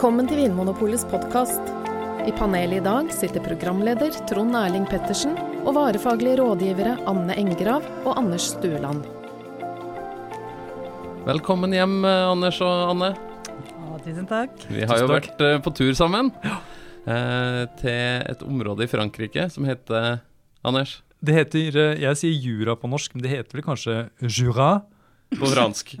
Velkommen til Vinmonopolets podkast. I panelet i dag sitter programleder Trond Erling Pettersen og varefaglige rådgivere Anne Engrav og Anders Stueland. Velkommen hjem, eh, Anders og Anne. Ja, tusen takk. Vi har jo vært eh, på tur sammen ja. til et område i Frankrike som heter Anders Det heter, eh, Jeg sier jura på norsk, men det heter vel kanskje jura? På fransk.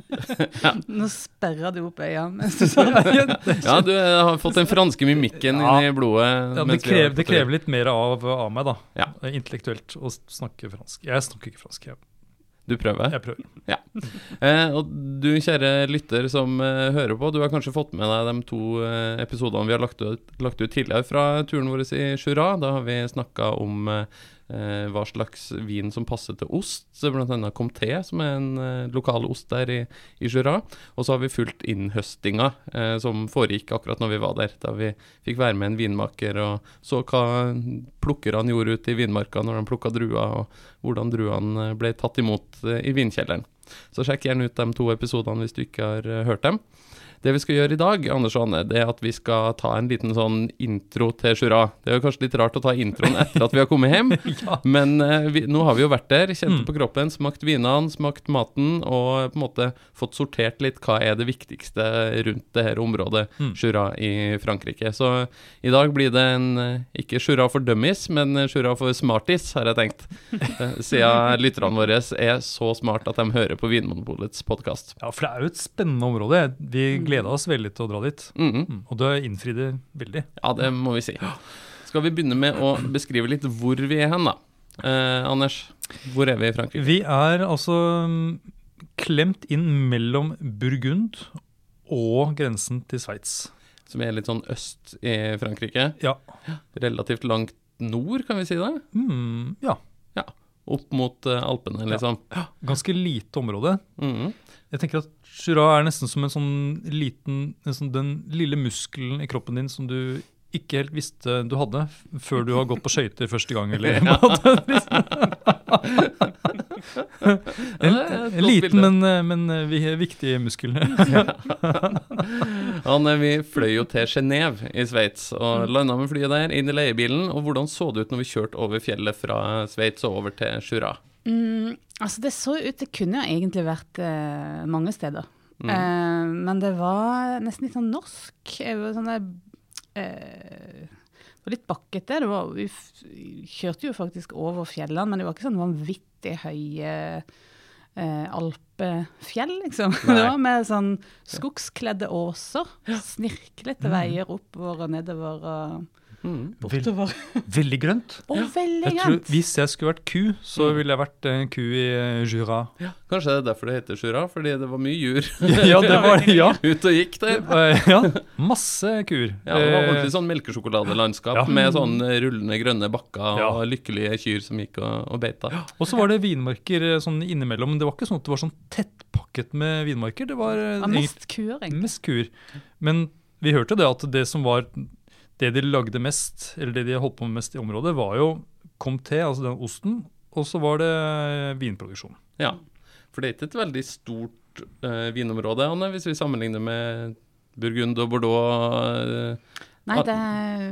Nå sperra du opp øynene mens du sa det. Ja, du har fått den franske mimikken Ja. inn i blodet. Ja, det, krever, det krever litt mer av, av meg, da. Ja. Intellektuelt å snakke fransk. Jeg snakker ikke fransk. Jeg, Du prøver? jeg prøver. Eh, og du kjære lytter som eh, hører på, du har kanskje fått med deg de to eh, episodene vi har lagt ut, lagt ut tidligere fra turen vår i Jura. Da har vi snakka om eh, hva slags vin som passer til ost, annet Comté, som er en eh, lokal ost der i, i Jura. Og så har vi fulgt innhøstinga eh, som foregikk akkurat når vi var der. Da vi fikk være med en vinmaker og så hva plukkerne gjorde ute i vinmarka når de plukka druer, og hvordan druene ble tatt imot eh, i vinkjelleren. Så sjekk gjerne ut de to episodene hvis du ikke har eh, hørt dem. Det vi skal gjøre i dag, Anders og Anne, det er at vi skal ta en liten sånn intro til Jura. Det er jo kanskje litt rart å ta introen etter at vi har kommet hjem, men eh, vi, nå har vi jo vært der, kjent det Mm. på kroppen, smakt vinene, smakt maten, og på en måte fått sortert litt hva er det viktigste rundt det her området, Mm. Jura i Frankrike. Så i dag blir det en, eh, ikke Jura for dummies, men eh, Jura for smarties, har jeg tenkt. Eh, Siden lytterne våre er så smart at de hører på Vinmonopolets podkast. Ja, for det er jo et spennende område. Vi gleda oss veldig til å dra dit. Mm -hmm. Og det innfridde veldig. Ja, det må vi si. Skal vi begynne med å beskrive litt hvor vi er hen, da? Eh, Anders, hvor er vi i Frankrike? Vi er altså mm, klemt inn mellom Burgund og grensen til Sveits. Som er litt sånn øst i Frankrike. Ja. Relativt langt nord, kan vi si det? Mm, ja. Opp mot eh, Alpene, liksom. Ja, Ganske lite område. Mhm. Jeg tenker at Jura er nesten som en sånn liten en sånn, Den lille muskelen i kroppen din som du ikke helt visste du hadde før du har gått på skøyter første gang. Eller, en, en liten, men, eh, men eh, vi- viktig muskel. Anne, vi fløy jo til Genéve i Sveits, og Mm. landa med flyet der, inn i leiebilen. Og hvordan så det ut når vi kjørte over fjellet fra Sveits og over til Jura? Mm, altså det så ut Det kunne jo egentlig vært eh, mange steder. Mm. Eh, men det var nesten litt sånn norsk. Sånn der, eh, det var litt bakkete. Det var, vi kjørte jo faktisk over fjellene, men det var ikke sånn vanvittig høye eh, alpefjell, liksom. Nei. Det var med sånn skogskledde åser. Snirklete Mm. veier oppover og nedover og Mm. bortover. Veldig grønt. Og veldig Jeg tror, hvis jeg skulle vært ku, så Mm. ville jeg vært en ku i Jura. Jura. Kanskje det er derfor det heter Jura, fordi det var mye jur Ja, det var det. Ja. ut og gikk der. Eh, ja, masse kuer. Ja, det var Eh, ordentlig sånn melkesjokoladelandskap Ja. med sånn rullende grønne bakker Ja. og lykkelige kyr som gikk og, og beita. Og så var det vinmarker eh, sånn innimellom. men Det var ikke sånn at det var sånn tettpakket med vinmarker. Det var eh, Det var mest kuer, egentlig. mest kuer. Men vi hørte det at det som var det de lagde mest, eller det de holdt på med mest i området, var jo comté, altså den osten, og så var det eh, vinproduksjon. Ja, for det er ikke et veldig stort uh, vinområde, Anne, hvis vi sammenligner med Burgund og Bordeaux. Uh, Nei, det er,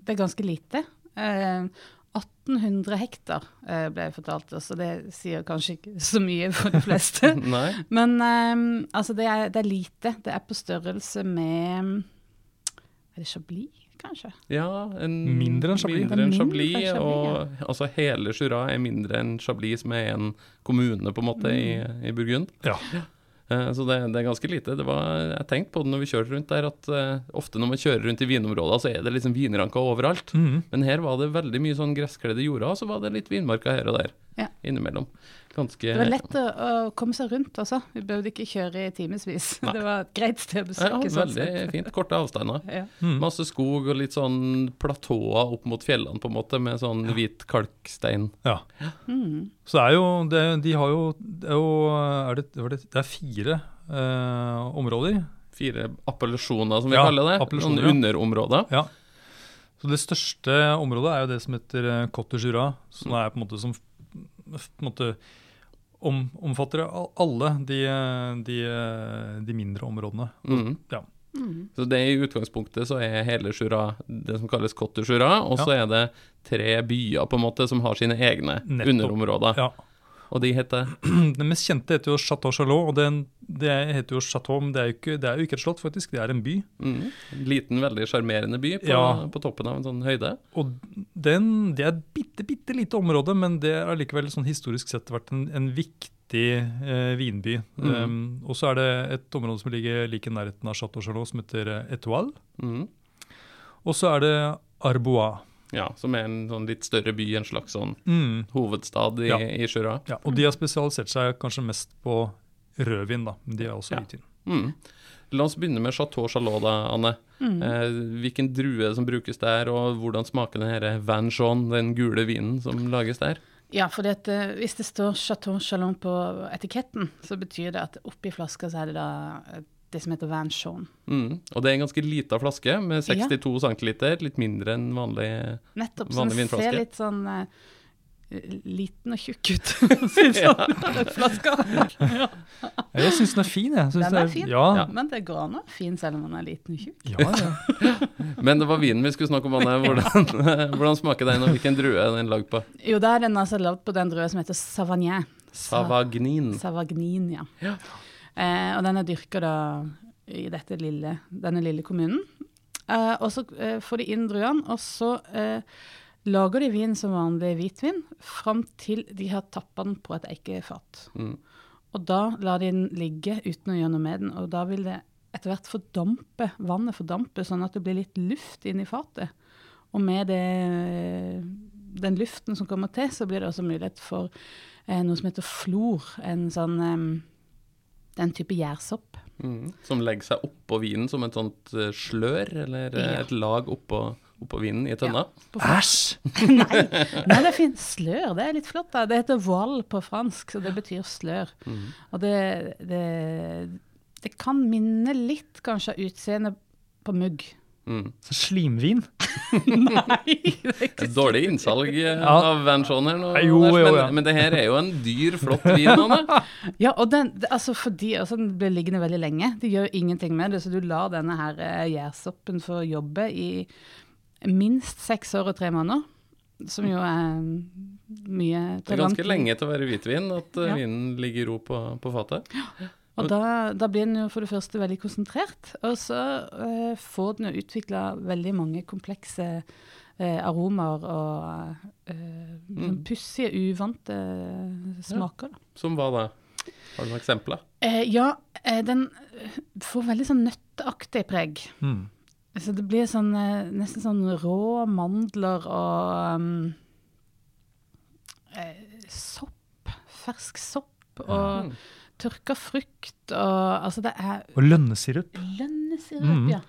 det er ganske lite. Uh, 1800 hektar ble jeg fortalt, så det sier kanskje ikke så mye for de fleste. nei. Men altså, det er, det er lite. Det er på størrelse med Er det Chablis, kanskje? Ja, en, Mindre enn Chablis. Mindre enn er mindre Chablis, enn Chablis, og altså hele Jura er mindre enn Chablis, som er en kommune på en måte i, i Burgund. Ja. Eh, Så det, det er ganske lite. Det var, jeg tenkte på det når vi kjørte rundt der, at uh, ofte når man kjører rundt i vinområder, så er det liksom vinranker overalt. Mm. Men her var det veldig mye sånn gresskledde jorder, og så var det litt vinmarker her og der Ja. innimellom. Ganske Det var lett å, å komme seg rundt også. Vi behøvde ikke kjøre i timevis. Det var et greit sted å ja, sånn Veldig sett. fint. Korte avstander. Ja. Mhm. Masse skog og litt sånn platåer opp mot fjellene, på en måte, med sånn hvit kalkstein. ja. Mm. Så det er jo det, De har jo Det er, jo, er det, var det, det er fire eh, områder. Fire appellasjoner, som vi Ja, kaller det. Noen underområder. Ja. Så Det største området er jo det som heter eh, Jura, som er på en måte som på en måte om, omfatter al- alle de, de, de mindre områdene. Mm. Ja. Mm. Så det i utgangspunktet så er hele Jura det som kalles Cotte Jura, og så er det tre byer på en måte som har sine egne Nettopp. underområder. Ja. Og de heter Den mest kjente heter jo Chateau Chalot, og den, det heter jo Chateau, men det er, jo ikke, det er jo ikke et slott, faktisk. Det er en by. mm, en liten, veldig sjarmerende by på, Ja. på toppen av en sånn høyde. Og den, det er et bitte, bitte lite område, men det har likevel sånn historisk sett vært en, en viktig eh, vinby. Mm. Um, og så er det et område som ligger like i nærheten av Chateau Chalot, som heter eh, Etoile. Mm. Og så er det Arbois. Ja, som er en sånn litt større by, en slags sånn Mm. hovedstad i, Ja. i Jura. Ja, og de har spesialisert seg kanskje mest på rødvin, da. Men de er også Ja. hvitvin. Mm. La oss begynne med Chateau Chalot, da, Anne. Mm. Eh, hvilken drue som brukes der, og hvordan smaker den her Van Jean, den gule vinen som lages der? Ja, for hvis det står Chateau Chalon på etiketten, så betyr det at oppi flaska så er det da eh, det som heter Van Jean. Mm. Og det er en ganske lita flaske med 62 centiliter, litt mindre enn vanlig Nettopp. Så Vanlig den vinflaske. ser litt sånn uh, liten og tjukk ut, det sånn, flaska. Ja. Jeg syns den er fin, jeg. Synes Den det er fin. Ja, Ja. Men det går an å være fin selv om den er liten og tjukk. ja, ja. Men det var vinen vi skulle snakke om, Anne. Hvordan, hvordan smaker den, og hvilken drue er den lagd på? Jo, da er den altså lagd på den drue som heter Savagnin. Savagnin. Savagnin, ja. Ja. Eh, og den er dyrka da i dette lille, denne lille kommunen. Eh, og så eh, får de inn druene, og så eh, lager de vin som vanlig hvitvin fram til de har tappa den på et eikefat. Mm. Og da lar de den ligge uten å gjøre noe med den, og da vil det etter hvert fordampe, vannet fordampe, sånn at det blir litt luft inn i fatet. Og med det, den luften som kommer til, så blir det også mulighet for eh, noe som heter flor, en sånn eh, en type gjærsopp. Mm. Som legger seg oppå vinen som et sånt eh, slør, eller eh, Ja. et lag oppå, oppå vinen i tønna. Æsj! Nei, nei, det er fint. Slør, det er litt flott. da. Det heter voile på fransk, så det betyr slør. Mm. Og det, det, det kan minne litt kanskje av utseendet på mugg. Mm. Slimvin? Nei, det er ikke dårlig innsalg eh, Ja. av Van her nå. Jo, Anders, jo, ja. men det her er jo en dyr, flott vin, Anne. Ja, og den, det- altså fordi altså, den blir liggende veldig lenge. De gjør ingenting med det, så du lar denne her eh, gjærsoppen få jobbe i minst seks år og tre måneder. Som jo er mye Det er ganske lenge til å være hvitvin, at eh, Ja. vinen ligger i ro på, på fatet. Og da, da blir den jo for det første veldig konsentrert, og så eh, får den jo utvikla veldig mange komplekse eh, aromaer og eh, Mm. pussige, uvante smaker. Ja. Som hva da? Har du noen eksempler? Eh, ja, eh, den eh, får veldig sånn nøtteaktig preg. Mm. Så det blir sånn, eh, nesten sånn rå mandler og um, eh, sopp. Fersk sopp og Mm. Tørka frukt og Altså, det er Og lønnesirup. lønnesirup, Mm. ja.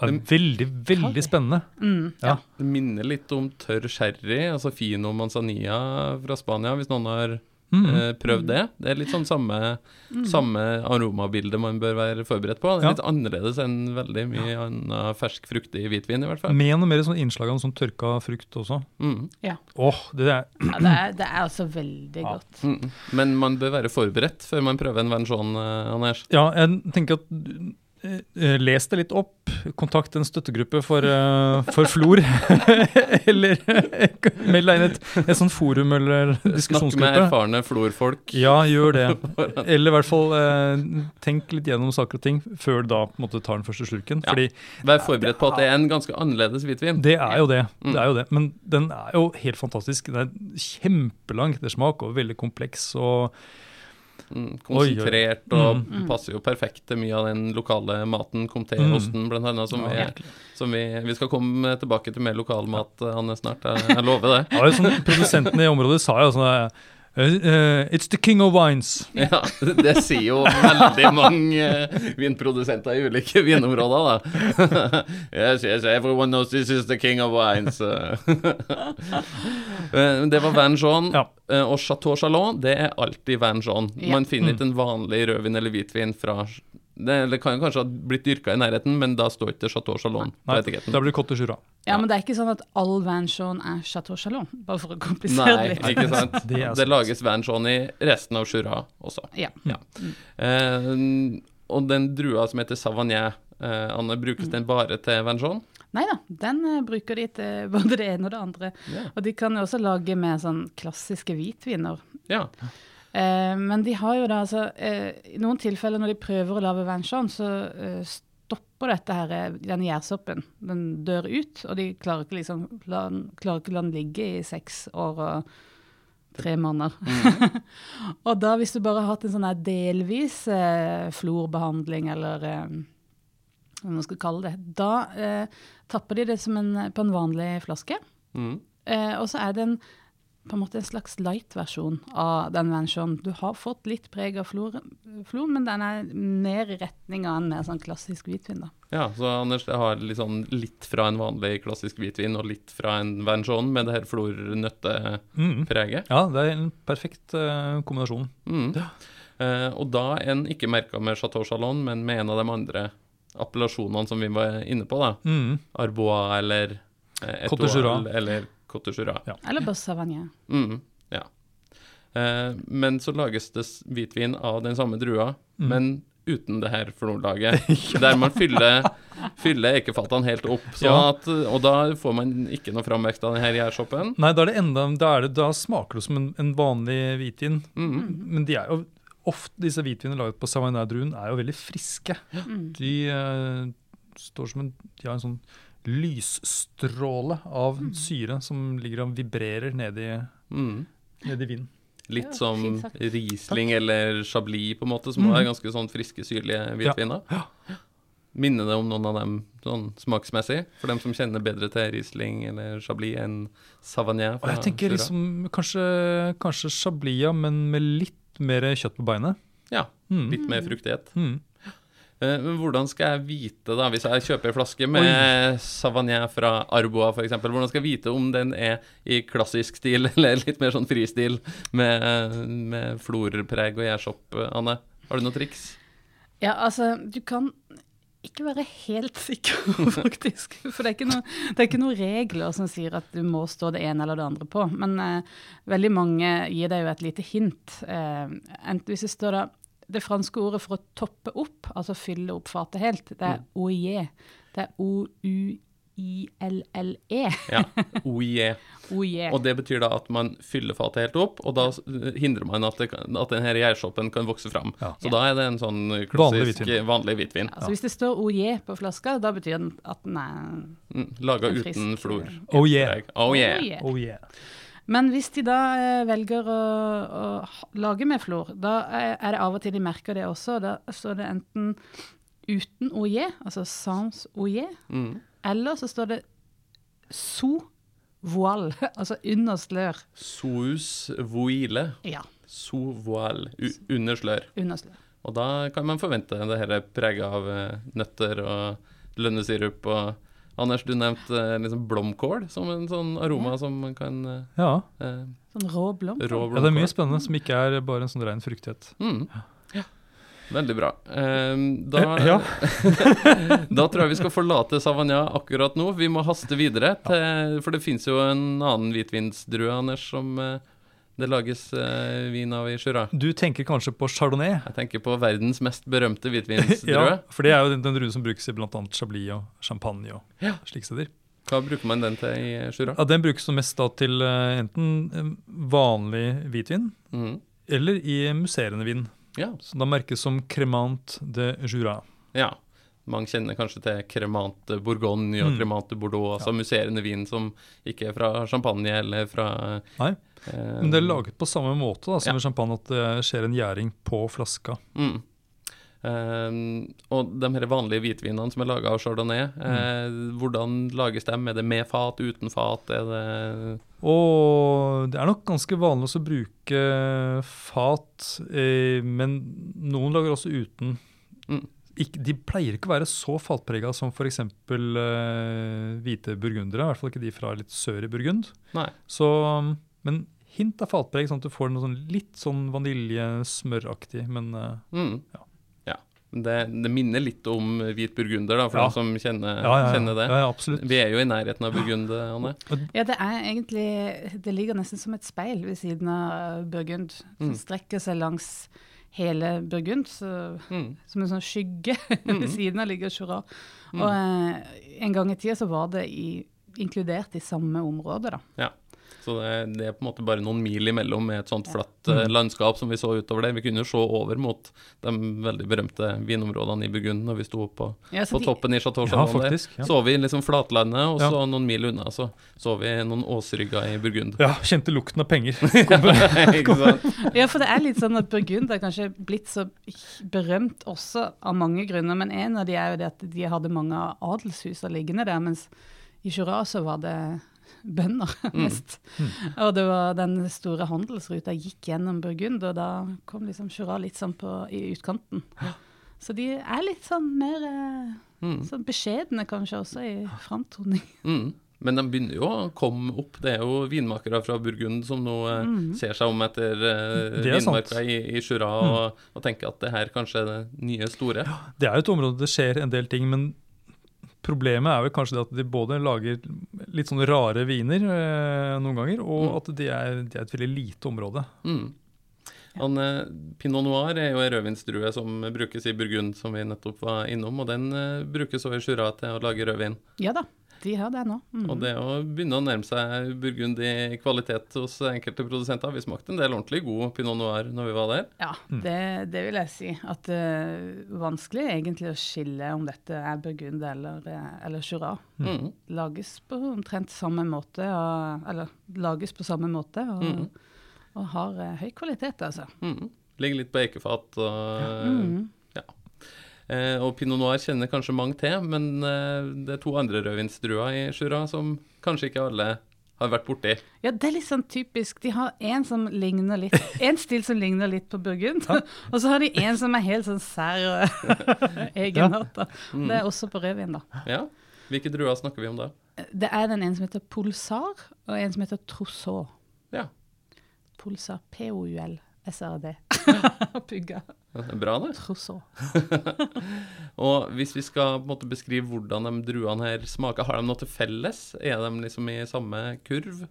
Det er veldig, veldig spennende. Mm. Ja. Det minner litt om tørr sherry, altså fino manzanilla fra Spania, hvis noen har Mm. eh, prøvd det. Det er litt sånn samme, samme aromabilde man bør være forberedt på. Det er Ja. litt annerledes enn veldig mye annen fersk fruktig hvitvin, i hvert fall. Med noe mer sånn innslag av sånn tørka frukt også. Mm. Åh, det er Ja, det er, det er altså veldig Ja. godt. Mm. Men man bør være forberedt før man prøver en Vanchon, eh, Anders. Ja, jeg tenker at Les det litt opp. Kontakt en støttegruppe for, eh, for Flor. eller meld deg inn et, et sånt forum eller diskusjonsgruppe. Snakk med erfarne florfolk. Ja, gjør det. Eller i hvert fall eh, tenk litt gjennom saker og ting før du da på en måte tar den første slurken. Ja. Fordi Vær forberedt på at det er en ganske annerledes hvitvin. det er jo det. Mm. det er jo det. Men den er jo helt fantastisk. Den er kjempelang til smak og veldig kompleks. og Mm, Oi, oi. konsentrert og Mm. passer jo perfekt til mye av den lokale maten, Mm. comté-osten blant annet, som, Ja, vi, som vi, vi skal komme tilbake til mer lokalmat, Anne, snart. Jeg, jeg lover det. Ja, jo sånn, produsentene i området sa jo sånn eh, eh, It's the king of wines. Ja, det sier jo veldig mange eh, vinprodusenter i ulike vinområder, da. yes, yes, everyone knows this is the king of wines. Det var Van Jean. Ja. Og Chateau Chalon, det er alltid Van Jean. Ja. Man finner Mm. ikke en vanlig rødvin eller hvitvin fra det, det kan jo kanskje ha blitt dyrka i nærheten, men da står ikke Chateau Chalon på Nei, etiketten. da blir det Cotte Jura. Ja, men det er ikke sånn at all Van Jean er Chateau Chalon, bare for å komplisere Nei, det litt. ikke sant. Det Det lages Van Jean i resten av Jura også. Ja. Eh, og den drua som heter Savagnin, Eh, Anne, brukes den bare til Venchon? Nei da, den eh, bruker de til både det ene og det andre. Yeah. Og de kan jo også lage med sånn klassiske hvitviner. ja. Eh, men de har jo da altså eh, I noen tilfeller når de prøver å lage venchon, så eh, stopper dette her, eh, den gjærsoppen. Den dør ut, og de klarer ikke liksom la, klarer ikke la den ligge i seks år og tre måneder. og da hvis du bare har hatt en sånn her delvis eh, florbehandling, eller eh, hva man skal kalle det, da tapper de det som en, på en vanlig flaske. Mm. Eh, og så er det en, på en måte en slags light-versjon av den vensjonen. Du har fått litt preg av flor, flor, men den er mer i retning av en mer sånn klassisk hvitvin. da. Ja, så Anders, det har liksom litt fra en vanlig klassisk hvitvin og litt fra en vensjon med det her flornøttepreget. Mm. Ja, det er en perfekt uh, kombinasjon. Mm. Eh, og da en ikke merka med Chateau Chalon, men med en av de andre appellasjonene som vi var inne på, da. Mm. Arbois eller Jura. Etoile eller Côte. Ja. Eller Boss Savagnin. Mm, ja. Eh, men så lages det hvitvin av den samme drua, Mm. men uten det her florlaget. Der man fyller, fyller eikefatene helt opp. Sånn Ja. at, og da får man ikke noe framvekst av den her gjærsoppen. Nei, da, er det enda, da, er det, da smaker det som en, en vanlig hvitvin. Mm. Men de er jo ofte, disse hvitvinene laget på Savagnin-druen er jo veldig friske. Mm. De uh, står som en De har en sånn lysstråle av syre som ligger og vibrerer nedi, Mm. nedi vinden. Litt Ja, som. Riesling eller Chablis, på en måte, som Mm. er ganske sånn friske, syrlige hvitviner. Minner det om noen av dem sånn smaksmessig, for dem som kjenner bedre til Riesling eller Chablis enn Savagnin? Fra jeg tenker liksom kanskje, kanskje Chablis, men med litt mer kjøtt på beinet. Ja, Mm. litt mer fruktighet. Mm. Eh, Men hvordan skal jeg vite, da, hvis jeg kjøper en flaske med Savagnin fra Arboa f.eks., hvordan skal jeg vite om den er i klassisk stil eller litt mer sånn fristil med, med florpreg og gjærsopp, Anne? Har du noen triks? Ja, altså, du kan ikke være helt sikker, faktisk. For det er, ikke noe, det er ikke noen regler som sier at du må stå det ene eller det andre på. Men eh, veldig mange gir deg jo et lite hint. Eh, enten hvis det står da Det franske ordet for å toppe opp, altså fylle opp fatet helt, det er oie. Det er o-u-i-l-l-e. Ja, oie. Oie. Og det betyr da at man fyller fatet helt opp, og da hindrer man at, det, at denne gjærsoppen kan vokse fram. Ja. Så da er det en sånn Vanlig klassisk hvitvin. vanlig hvitvin. Altså, hvis det står oie på flaska, da betyr den at den er Mm, Laga uten flor. Oh yeah. Oh yeah. Oie. Oh yeah. Men hvis de da eh, velger å, å lage med flor, da er, er det av og til de merker det også. Da står det enten uten oje, altså sans oje, Mm. eller så står det sous voile, altså under slør. Sous voile. Ja, Sous voile. Under slør. under slør. Og da kan man forvente det her preget av eh, nøtter og lønnesirup og Anders, du nevnte eh, liksom blomkål som en sånn aroma som man kan eh, Ja. eh, Sånn rå blomkål. Rå blomkål. ja, det er mye spennende som ikke er bare en sånn ren fruktighet. Mm. Veldig bra. Ehm, da, Eh, ja. da tror jeg vi skal forlate Savagnin akkurat nå. Vi må haste videre, til, for det fins jo en annen hvitvinsdrue, Anders, som eh, det lages uh, vin av i Jura. Du tenker kanskje på chardonnay? Jeg tenker på verdens mest berømte hvitvinsdrue. Ja, for det er jo den, den druen som brukes i bl.a. Chablis og champagne og Ja. slike steder. Hva bruker man den til i Jura? Ja, Den brukes mest da til uh, enten eh, vanlig hvitvin mm. eller i musserende vin. Ja. Som da merkes som cremant de jura. ja. Mange kjenner kanskje til cremante Bourgogne og Mm. cremante Bordeaux, altså musserende vin som ikke er fra champagne eller fra Nei, eh, men det er laget på samme måte da, som Ja. med champagne, at det skjer en gjæring på flaska. Mm. Uh, og de her vanlige hvitvinene som er laga av chardonnay, eh, hvordan lages de? Er det med fat, uten fat? Er det Og det er nok ganske vanlig å bruke fat, uh, men noen lager også uten. Mm. Ikke, de pleier ikke å være så faltprega som f.eks. Uh, hvite burgundere, i hvert fall ikke de fra litt sør i Burgund. Nei. Så, men hint av faltpreg, sånn at du får noe sånn litt sånn vaniljesmøraktig, men uh, Mm. Ja. ja. Det, det minner litt om hvit burgunder, da, for Ja. de som kjenner, ja, ja, kjenner det. ja, ja, absolutt. Vi er jo i nærheten av Burgund, Anne. Ja, det er egentlig Det ligger nesten som et speil ved siden av Burgund. Som Mm. strekker seg langs hele Burgund, så, Mm. som en sånn skygge ved siden av ligger Jura. Mm. Og eh, en gang i tida så var det i, inkludert i samme område, da. Ja. Så det, det er på en måte bare noen mil imellom med et sånt flatt mm. landskap som vi så utover der. Vi kunne jo se over mot de veldig berømte vinområdene i Burgund når vi sto på, Ja, på de- toppen i Chateau Ja, Chalon der. faktisk. Ja. Så vi liksom flatlandet, og Ja. så noen mil unna så så vi noen åsrygger i Burgund. ja, kjente lukten av penger. Ja, for det er litt sånn at Burgund er kanskje blitt så berømt også av mange grunner, men en av de er jo det at de hadde mange adelshus liggende der, mens i Jura så var det bønder mest. Og det var den store handelsruta gikk gjennom Burgund, og da kom liksom Jura litt sånn på, i utkanten. Så de er litt sånn mer eh, Mm. sånn beskjedne kanskje også i framtoning. Mm. Men de begynner jo å komme opp. Det er jo vinmakere fra Burgund som nå eh, ser seg om etter eh, vinmarka i, i Jura og, og tenker at det her kanskje er det nye store. Det er jo et område det skjer en del ting, men problemet er vel kanskje det at de både lager litt sånne rare viner eh, noen ganger, og Mm. at det er, de er et veldig lite område. Mm. Han, eh, Pinot noir er jo en rødvinsdrue som brukes i Burgund, som vi nettopp var innom, og den eh, brukes også i Jura til å lage rødvin. Ja da, de har det nå. Mm. Og det å begynne å nærme seg Burgund i kvalitet hos enkelte produsenter. Vi smakte en del ordentlig god pinot noir når vi var der. Ja, det, det vil jeg si. At det er vanskelig egentlig å skille om dette er Burgund eller, eh, eller Jura. Mm. Lages på omtrent samme måte, og, eller lages på samme måte, og, Mhm. og har eh, høy kvalitet, altså. Mm. Ligger litt på eikefat. Og, Mm. Eh, og pinot noir kjenner kanskje mange til, men eh, det er to andre rødvinsdruer i Jura som kanskje ikke alle har vært borti. Ja, det er litt sånn typisk. De har en som ligner litt, en stil som ligner litt på Burgund, og så har de en som er helt sånn sær egenart. da. Mm. Det er også på rødvin, da. Ja. Hvilke druer snakker vi om da? Det er den en som heter Pulsar, og en som heter Trousseau. Ja. Pulsar, P-O-U-L-S-R-D. Pugga. Det er bra, det. Trousseau. Og hvis vi skal på en måte beskrive hvordan de druene her smaker, har de noe til felles? Er de liksom i samme kurv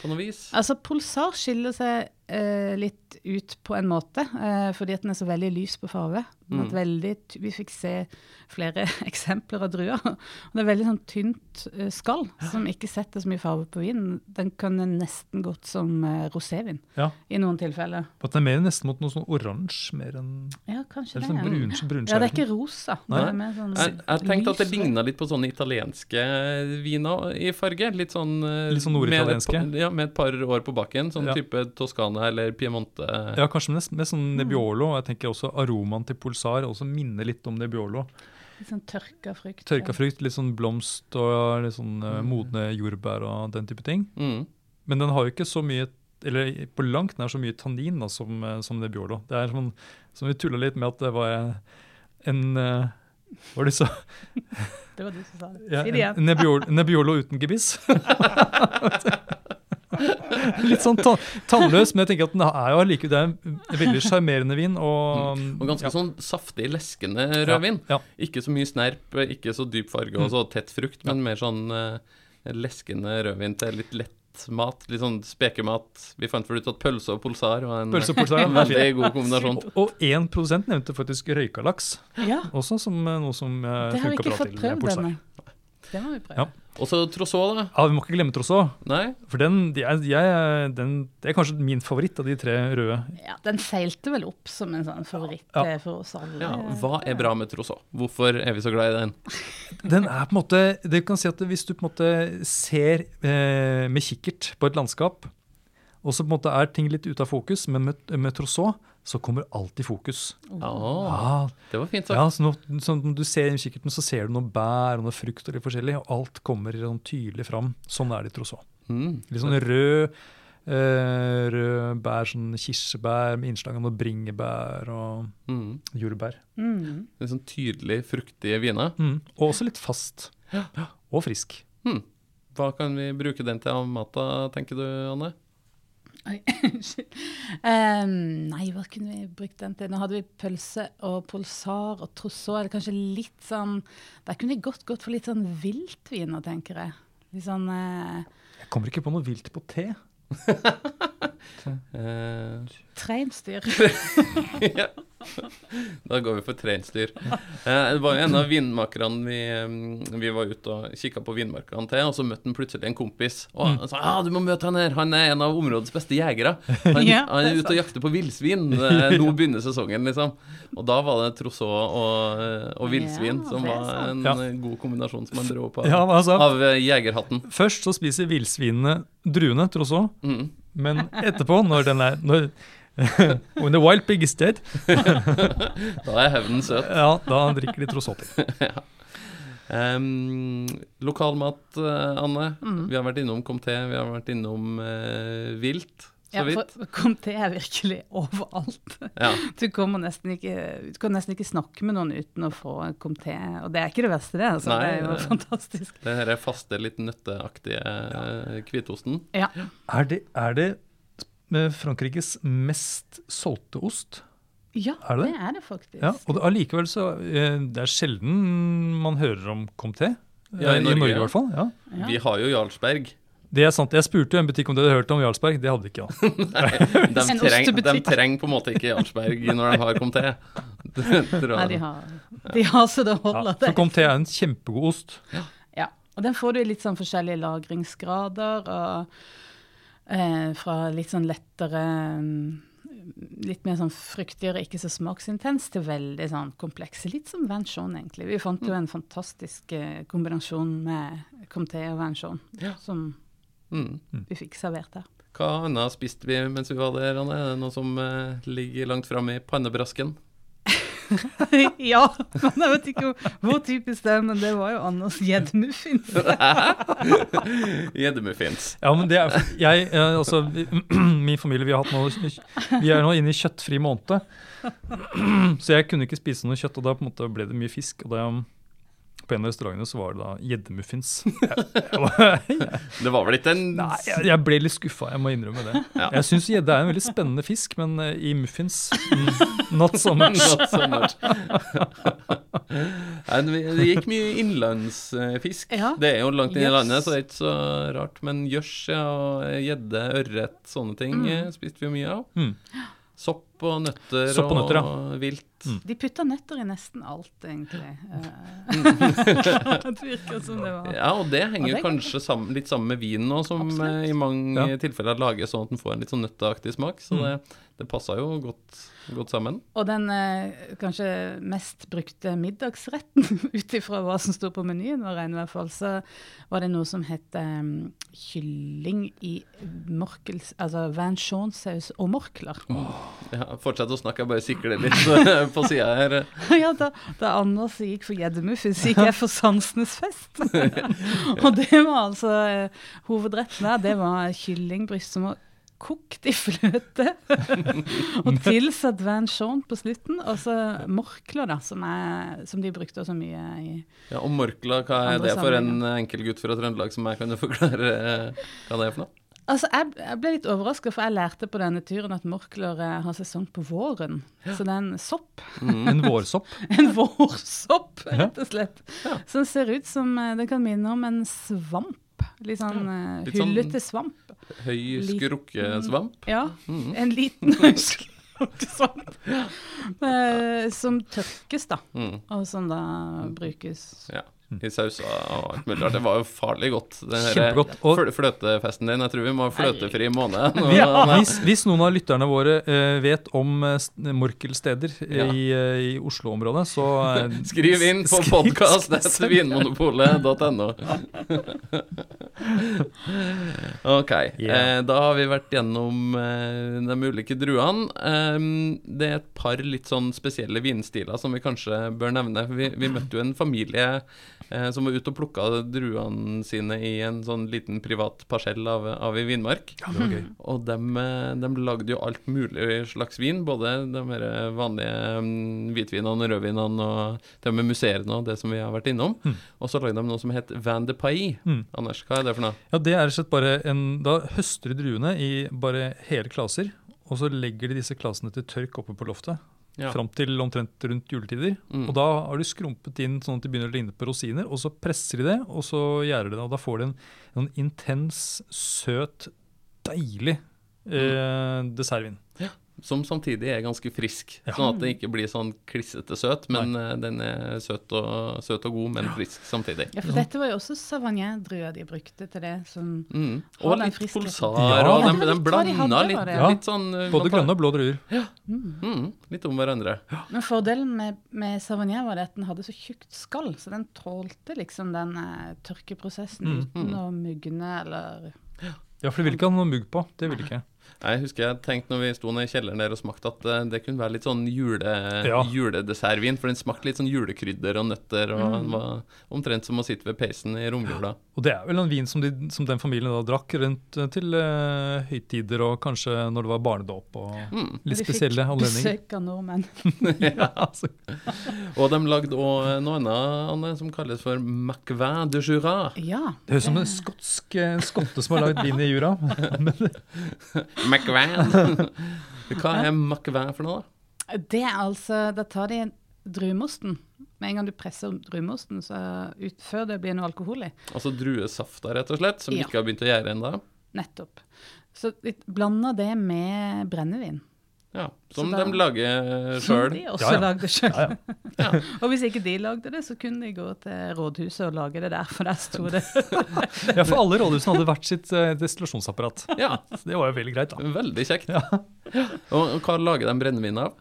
på noe vis? Altså, Pulsar skiller seg eh, litt ut på en måte, eh, fordi at den er så veldig lys på. Den et Mm. veldig, vi fikk se flere eksempler av druer. Og det er veldig sånn tynt eh, skall, som ikke setter så mye farve på vinen. Den kan nesten gått som eh, rosévin Ja. i noen tilfeller. At det er mer nesten mot noe sånn oransje, mer enn Ja, kanskje det. sånn brun, brun, Ja, det er ikke rosa. Det er mer sånn Jeg, jeg tenkte at det ligna litt på sånne italienske viner i farge. Litt sånn, Litt sånn norditalienske? med et Ja, med et par år på bakken. Sånn Ja. type Toskana eller Piemonte. Ja, kanskje mest, mest sånn Mm. Nebbiolo. Jeg tenker også aromaen til Pulsar også minner litt om Nebbiolo. Litt sånn tørka frukt. Tørka frukt, litt sånn blomst og litt sånn eh, Mm. modne jordbær og den type ting. Mm. Men den har jo ikke så mye eller på langt nær så mye tannin da, som, eh, som Nebbiolo. Det er sånn, som vi tulla litt med at det var en eh, Hva var det så? Det var du som sa det. Si det igjen. Nebbiolo, Nebbiolo uten gebiss. litt sånn ta tannløs, men jeg tenker at den er jo allike, det er en veldig sjarmerende vin. Og, Mm. Og ganske ja. sånn saftig, leskende rødvin. Ja, Ikke så mye snerp, ikke så dyp farge og så tett frukt, men mer sånn uh, leskende rødvin til litt lett mat. Litt sånn spekemat. Vi fant vel ut at pølse og pulsar var en Pølse og pulsar, veldig god kombinasjon. Og 1 nevnte faktisk røykalaks, Ja, også som eh, noe som uh, det har vi ikke fått prøvd denne ennå. Det må vi prøve. Ja. Og så Trousseau, da. Ja, Vi må ikke glemme Trousseau, Nei? for den, de er, de er, den, det er kanskje min favoritt av de tre røde. Ja, Den seilte vel opp som en sånn favoritt Ja. eh, for oss alle. Ja, hva er bra med Trousseau? Hvorfor er vi så glad i den? Den er på en måte, det kan si at Hvis du på en måte ser eh, med kikkert på et landskap, og så på en måte er ting litt ute av fokus, men med, med Trousseau så kommer alt i fokus. Ja, Ah, det var fint sagt. ja, så når, så når du ser i kikkerten, så ser du noe bær og noe frukt og litt forskjellig, og alt kommer sånn tydelig fram. Sånn er det i Trousseau. Mm. Litt sånn rød, eh, rød bær, sånn kirsebær med innslag av noe bringebær og Mm. jordbær. Mm. Litt sånn tydelig, fruktige viner. Mm. Og også litt fast. Og frisk. Mm. Hva kan vi bruke den til av mat, tenker du, Anne? Em, nei, hva kunne vi brukt den til? Nå hadde vi pølse og pulsar og trousseau. Eller kanskje litt sånn Der kunne vi godt gått for litt sånn viltviner, tenker jeg. Litt sånn uh, Jeg kommer ikke på noe vilt på te. Eh, Treinsdyr. ja. Da går vi for treinsdyr. Eh, det var en av vinmakerne vi, eh, vi var ute og kikka på vinmarkene til, og så møtte han plutselig en kompis. Og han sa ja, du må møte han her, han er en av områdets beste jegere. Han, Ja, han er ute og jakter på villsvin. Eh, Nå begynner sesongen, liksom. Og da var det trousseau og, og villsvin Ja, som var en eh, god kombinasjon som han dro opp Ja, altså, av eh, jegerhatten. Først så spiser villsvinene druene, tross Mm. men etterpå, når den er når, When the wild pig is dead, Da er hevnen søt. ja, da drikker de Trosotti. Um, lokalmat, eh, Anne. Mm. Vi har vært innom Comté, vi har vært innom uh, vilt, så Ja, vidt. for Comté er virkelig overalt. Ja. Du, ikke, du kan nesten ikke snakke med noen uten å få Comté. Og det er ikke det verste, det. Altså. Nei, det er jo det- fantastisk. Det her er faste, litt nøtteaktige ja. hvitosten. Ja. Er det, er det med Frankrikes mest solgte ost? ja, Er det det det? er det faktisk. Ja, og det, allikevel så eh, Det er sjelden man hører om Comté. Ja, i Eh, I Norge, Norge, ja. i hvert fall. Ja. Ja. Vi har jo Jarlsberg. Det er sant. Jeg spurte jo en butikk om de hadde hørt om Jarlsberg. Det hadde de ikke. da. De En trenger på en måte ikke Jarlsberg når de har Comté. Det Nei, de har, de har så det Ja, holder. for det. Comté er en kjempegod ost. Ja, og den får du i litt sånn forskjellige lagringsgrader, og eh, fra litt sånn lettere mm, Litt mer sånn fruktigere, ikke så smaksintens, til veldig sånn komplekse. Litt som Vanchon, egentlig. Vi fant jo en fantastisk eh, kombinasjon med Comté og Vanchon, Ja. som Mm. vi fikk servert der. Hva annet spiste vi mens vi var der, Anne? Er det noe som eh, ligger langt framme i pannebrasken? ja, men jeg vet ikke hvor typisk det er, men det var jo Anders gjeddemuffins. Gjeddemuffins. Ja, men det er, jeg, eh, altså, Min familie vi har hatt noe, vi er nå inne i kjøttfri måned. Så jeg kunne ikke spise noe kjøtt, og da på en måte ble det mye fisk. og da, På en av restaurantene så var det da gjeddemuffins. Det var vel ikke en Nei, jeg, jeg ble litt skuffa, jeg må innrømme det. Ja. Jeg syns gjedde er en veldig spennende fisk, men uh, i muffins mm, not so much. Not so much. Nei, det gikk mye innlandsfisk. Ja. Det er jo langt inn i yes. landet, så det er ikke så rart. Men gjørs ja, og gjedde, ørret, sånne ting mm. spiste vi mye av. Mm. Sopp og nøtter Sopp og nøtter, ja. og vilt. De putter nøtter i nesten alt, egentlig. Eh, det virker som det var Ja, og det henger Og det- kanskje sammen, litt sammen med vinen nå, som Absolutt. eh, i mange Ja. tilfeller lages sånn at den får en litt sånn nøtteaktig smak. Så Mm. det, det passa jo godt, godt sammen. Og den eh, kanskje mest brukte middagsretten, ut ifra hva som sto på menyen, var i hvert fall, så var det noe som het eh, kylling i morkels... Altså vanchonsaus og morkler. Ja, fortsett å snakke, jeg bare sikler litt på sida her. ja, da, da Anders gikk for gjeddemuffins, gikk jeg for sansenes fest. og det var altså eh, Hovedretten der, det var kyllingbryst som var kokt i fløte. og tilsatt vanchon på slutten. Og så morkler, da, som, er, som de brukte så mye i Ja, Og morkla, hva er det for en enkel gutt fra Trøndelag som jeg kan forklare eh, hva det er for noe? Altså, jeg, jeg ble litt overraska, for jeg lærte på denne turen at morkler eh, har sesong på våren. Så det er en sopp. En vårsopp. En vårsopp, rett og slett. Som ser ut som eh, Den kan minne om en svamp. Litt sånn ja. litt sånn- hullete svamp. Høy skrukkesvamp? Ja, mm. en liten svamp. Eh, som tørkes, da. Mm. Og som da brukes Ja. I sauser og alt mulig rart. Det var jo farlig godt. Den Kjempegodt. Og- fl- fløtefesten din. Jeg tror vi må ha fløtefri måned. nå. Vi, hvis, hvis noen av lytterne våre eh, vet om uh, morkelsteder Ja. i, eh, i Oslo-området, så eh, Skriv inn på skriv- ok. Yeah. Eh, da har vi vært gjennom eh, de ulike druene. Eh, det er et par litt sånn spesielle vinstiler som vi kanskje bør nevne. Vi, vi møtte jo en familie eh, som var ute og plukka druene sine i en sånn liten privat parsell av, av i vinmark. Det. Og de, lagde jo alt mulig slags vin, både de her vanlige mm, hvitvinene, rødvinene og til og med museene og det som vi har vært innom. Mm. Og så lagde de noe som het Van de Paille. Mm. Anders, hva er det for noe? Ja, det er slett bare en Da høster de druene i bare hele klaser, og så legger de disse klasene til tørk oppe på loftet. Ja. Fram til omtrent rundt juletider. Mm. Og da har de skrumpet inn sånn at de begynner å ligne på rosiner, og så presser de det, og så gjærer de det. Og da får de en, en intens, søt, deilig eh, dessertvin. Som samtidig er ganske frisk, Ja. sånn at det ikke blir sånn klissete søt, men Nei. den er søt og, søt og god, men frisk samtidig. Ja, for dette var jo også Savagnin-druer de brukte til det. Som Mm. Og litt polsar, Ja. og Ja, de, de litt blanda hadde, litt. Ja. litt sånn eh, Både grønne og blå druer. Mm, litt om hverandre. Men fordelen med, med Savagnin var det at den hadde så tjukt skall, så den tålte liksom den eh, tørkeprosessen Mm. uten å mugne eller Ja, for det vil ikke ha noe mugg på. Det vil det ikke. Jeg husker jeg tenkte når vi sto nede i kjelleren der og smakte at eh, det kunne være litt sånn jule, Ja. juledessertvin, for den smakte litt sånn julekrydder og nøtter, og Mm. den var omtrent som å sitte ved peisen i romjula. Og det er vel en vin som, de, som den familien da drakk rundt eh, til uh, høytider og kanskje når det var barnedåp og Mm. litt De fikk spesielle anledninger. besøk av nordmenn. ja, altså. Og de lagde òg noe annet Anne, som kalles for Macvin de Jura. Ja. Det høres ut som en skotsk skotte som har lagd vin i jura. Macvin. Hva er McVan for noe, da? Det er altså Da tar de druemosten. Med en gang du presser druemosten, så ut, før det blir noe alkohol i. Altså druesafta, rett og slett, som Ja. ikke har begynt å gjære ennå. Nettopp. Så de blander det med brennevin. Ja, som da- de lager sjøl. de også Ja, ja. lagde sjøl. ja, ja. Og hvis ikke de lagde det, så kunne de gå til rådhuset og lage det der, for der sto det. ja, for alle rådhusene hadde hvert sitt eh, destillasjonsapparat. Ja, Så det var jo veldig greit, da. veldig kjekt. Ja. Og, hva lager de brennevin av?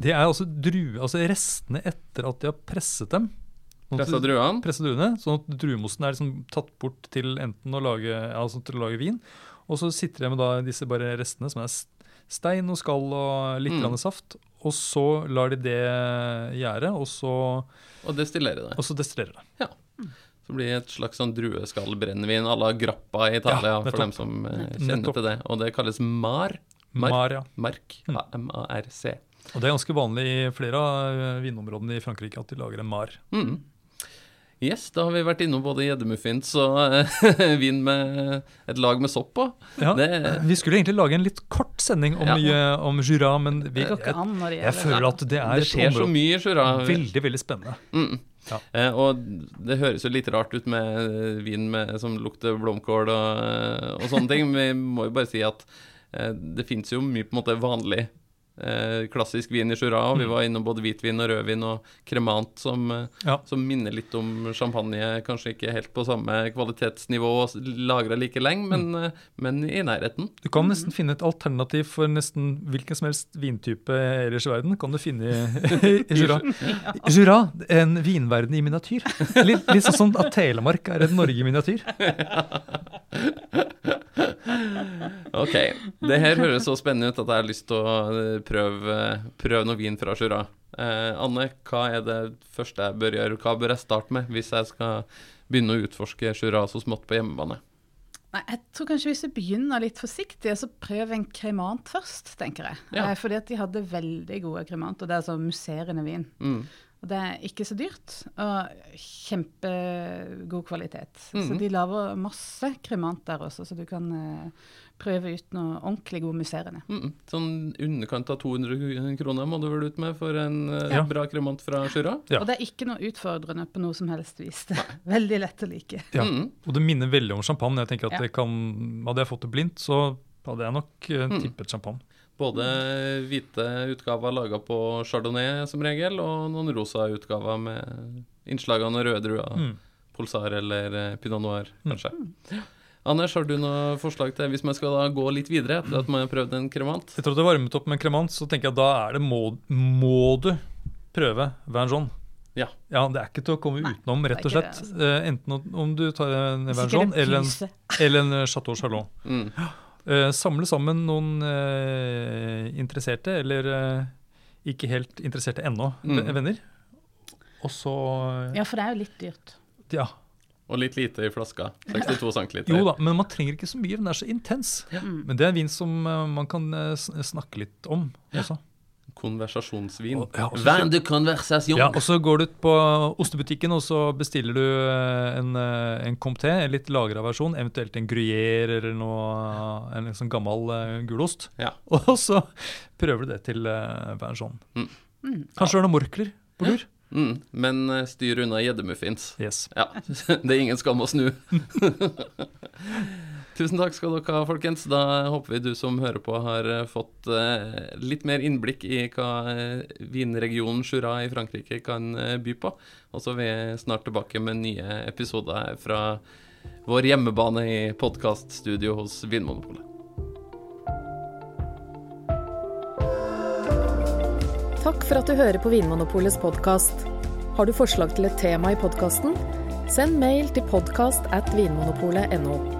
Det er altså drue, altså restene etter at de har presset dem. Sånn Pressa druene? Presset druene, sånn at druemosten er liksom tatt bort til enten å lage, altså til å lage vin, og så sitter de med da disse bare restene som er stein og skall og litt Mm. saft, og så lar de det gjære, og så, Og destillerer det. og så destillerer det. Ja. Så blir det et slags sånn drueskallbrennevin à la grappa i Italia, Ja, for dem som eh, kjenner Nettopp. til det. Og det kalles mar. Mar. ja. Mark. Mm. A-M-A-R-C. Og det er ganske vanlig i flere av eh, vinområdene i Frankrike at de lager en mar. Mm. Yes, da har vi vært innom både gjeddemuffins og eh, vin med et lag med sopp på. Ja, Det- Vi skulle egentlig lage en litt kort sending om, Ja. mye, om Jura, men vi, går ikke jeg, an når det jeg føler at det er Det et skjer så mye i Jura. veldig, veldig spennende. Mm. Ja. Eh, og det høres jo litt rart ut med eh, vin med, som lukter blomkål og, eh, og sånne ting, men vi må jo bare si at eh, det fins jo mye på en måte vanlig eh, klassisk vin i Jura. og Vi Mm. var innom både hvitvin og rødvin og kremant som, eh, Ja. som minner litt om champagne. Kanskje ikke helt på samme kvalitetsnivå og lagra like lenge, men, Mm. eh, men i nærheten. Du kan nesten finne et alternativ for nesten hvilken som helst vintype ellers i verden. kan du finne i, i Jura. Jura, en vinverden i miniatyr. Litt, litt sånn at Telemark er et Norge i miniatyr. Ok. Det her høres så spennende ut at jeg har lyst til å eh, prøve, prøve noe vin fra Jura. Eh, Anne, hva er det første jeg bør gjøre? Hva bør jeg starte med hvis jeg skal begynne å utforske Jura så smått på hjemmebane? Nei, jeg tror kanskje hvis du begynner litt forsiktig, så prøv en kremant først, tenker jeg. Ja. Eh, fordi at de hadde veldig gode kremant, og det er altså musserende vin. Mm. Og det er ikke så dyrt, og kjempegod kvalitet. Så Mhm. de lager masse kremant der også, så du kan eh, prøve ut noe ordentlig god musserende. Mm. Sånn underkant av 200 kroner må du vel ut med for en eh, Ja. bra kremant fra Jura? Ja. Og det er ikke noe utfordrende på noe som helst vis. Det er veldig lett å like. Ja. Mm. Og det minner veldig om champagne. Jeg tenker at Ja. det kan, Hadde jeg fått det blindt, så hadde jeg nok Mm. tippet champagne. Både hvite utgaver laga på chardonnay som regel, og noen rosa utgaver med innslagene av røde druer. Mm. Polsar eller eh, pinot noir, Mm. kanskje. Anders, har du noe forslag til hvis man skal da gå litt videre etter at man har prøvd en kremant? Etter at du har varmet opp med en kremant, så tenker jeg at da er det må, må du prøve Vin Jaune. Ja. ja. Det er ikke til å komme Nei, utenom, rett og slett. det, altså. enten om- du tar en Sikkert eller en, eller en Chateau Chalon. Mm. Eh, samle sammen noen uh, interesserte, eller uh, ikke helt interesserte ennå, Mm. venner. Og så Ja, for det er jo litt dyrt. ja. Og litt lite i flaska. 62 cm. Jo da, men man trenger ikke så mye. Den er så intens. Ja. Men det er en vin som man kan snakke litt om også. Konversasjonsvin. Og- ja, også, Vin de conversation. Ja, og så går du ut på ostebutikken og så bestiller du eh, en, eh, en Comté, en litt lagra versjon, eventuelt en Gruyère eller noe, en sånn gammel eh, gulost. Ja. Og så prøver du det til uh, Vin Mm. Kanskje du har noen morkler på lur? Mm. Men styr unna gjeddemuffins. Yes. Ja, det er ingen skam å snu. Tusen takk skal dere ha, folkens. Da håper vi du som hører på har eh, fått eh, litt mer innblikk i hva eh, vinregionen Jura i Frankrike kan by på. Og så er vi snart tilbake med nye episoder fra vår hjemmebane i podkaststudio hos Vinmonopolet. Takk for at du hører på Vinmonopolets podkast. Har du forslag til et tema i podkasten? Send mail til podkast at vinmonopolet.no.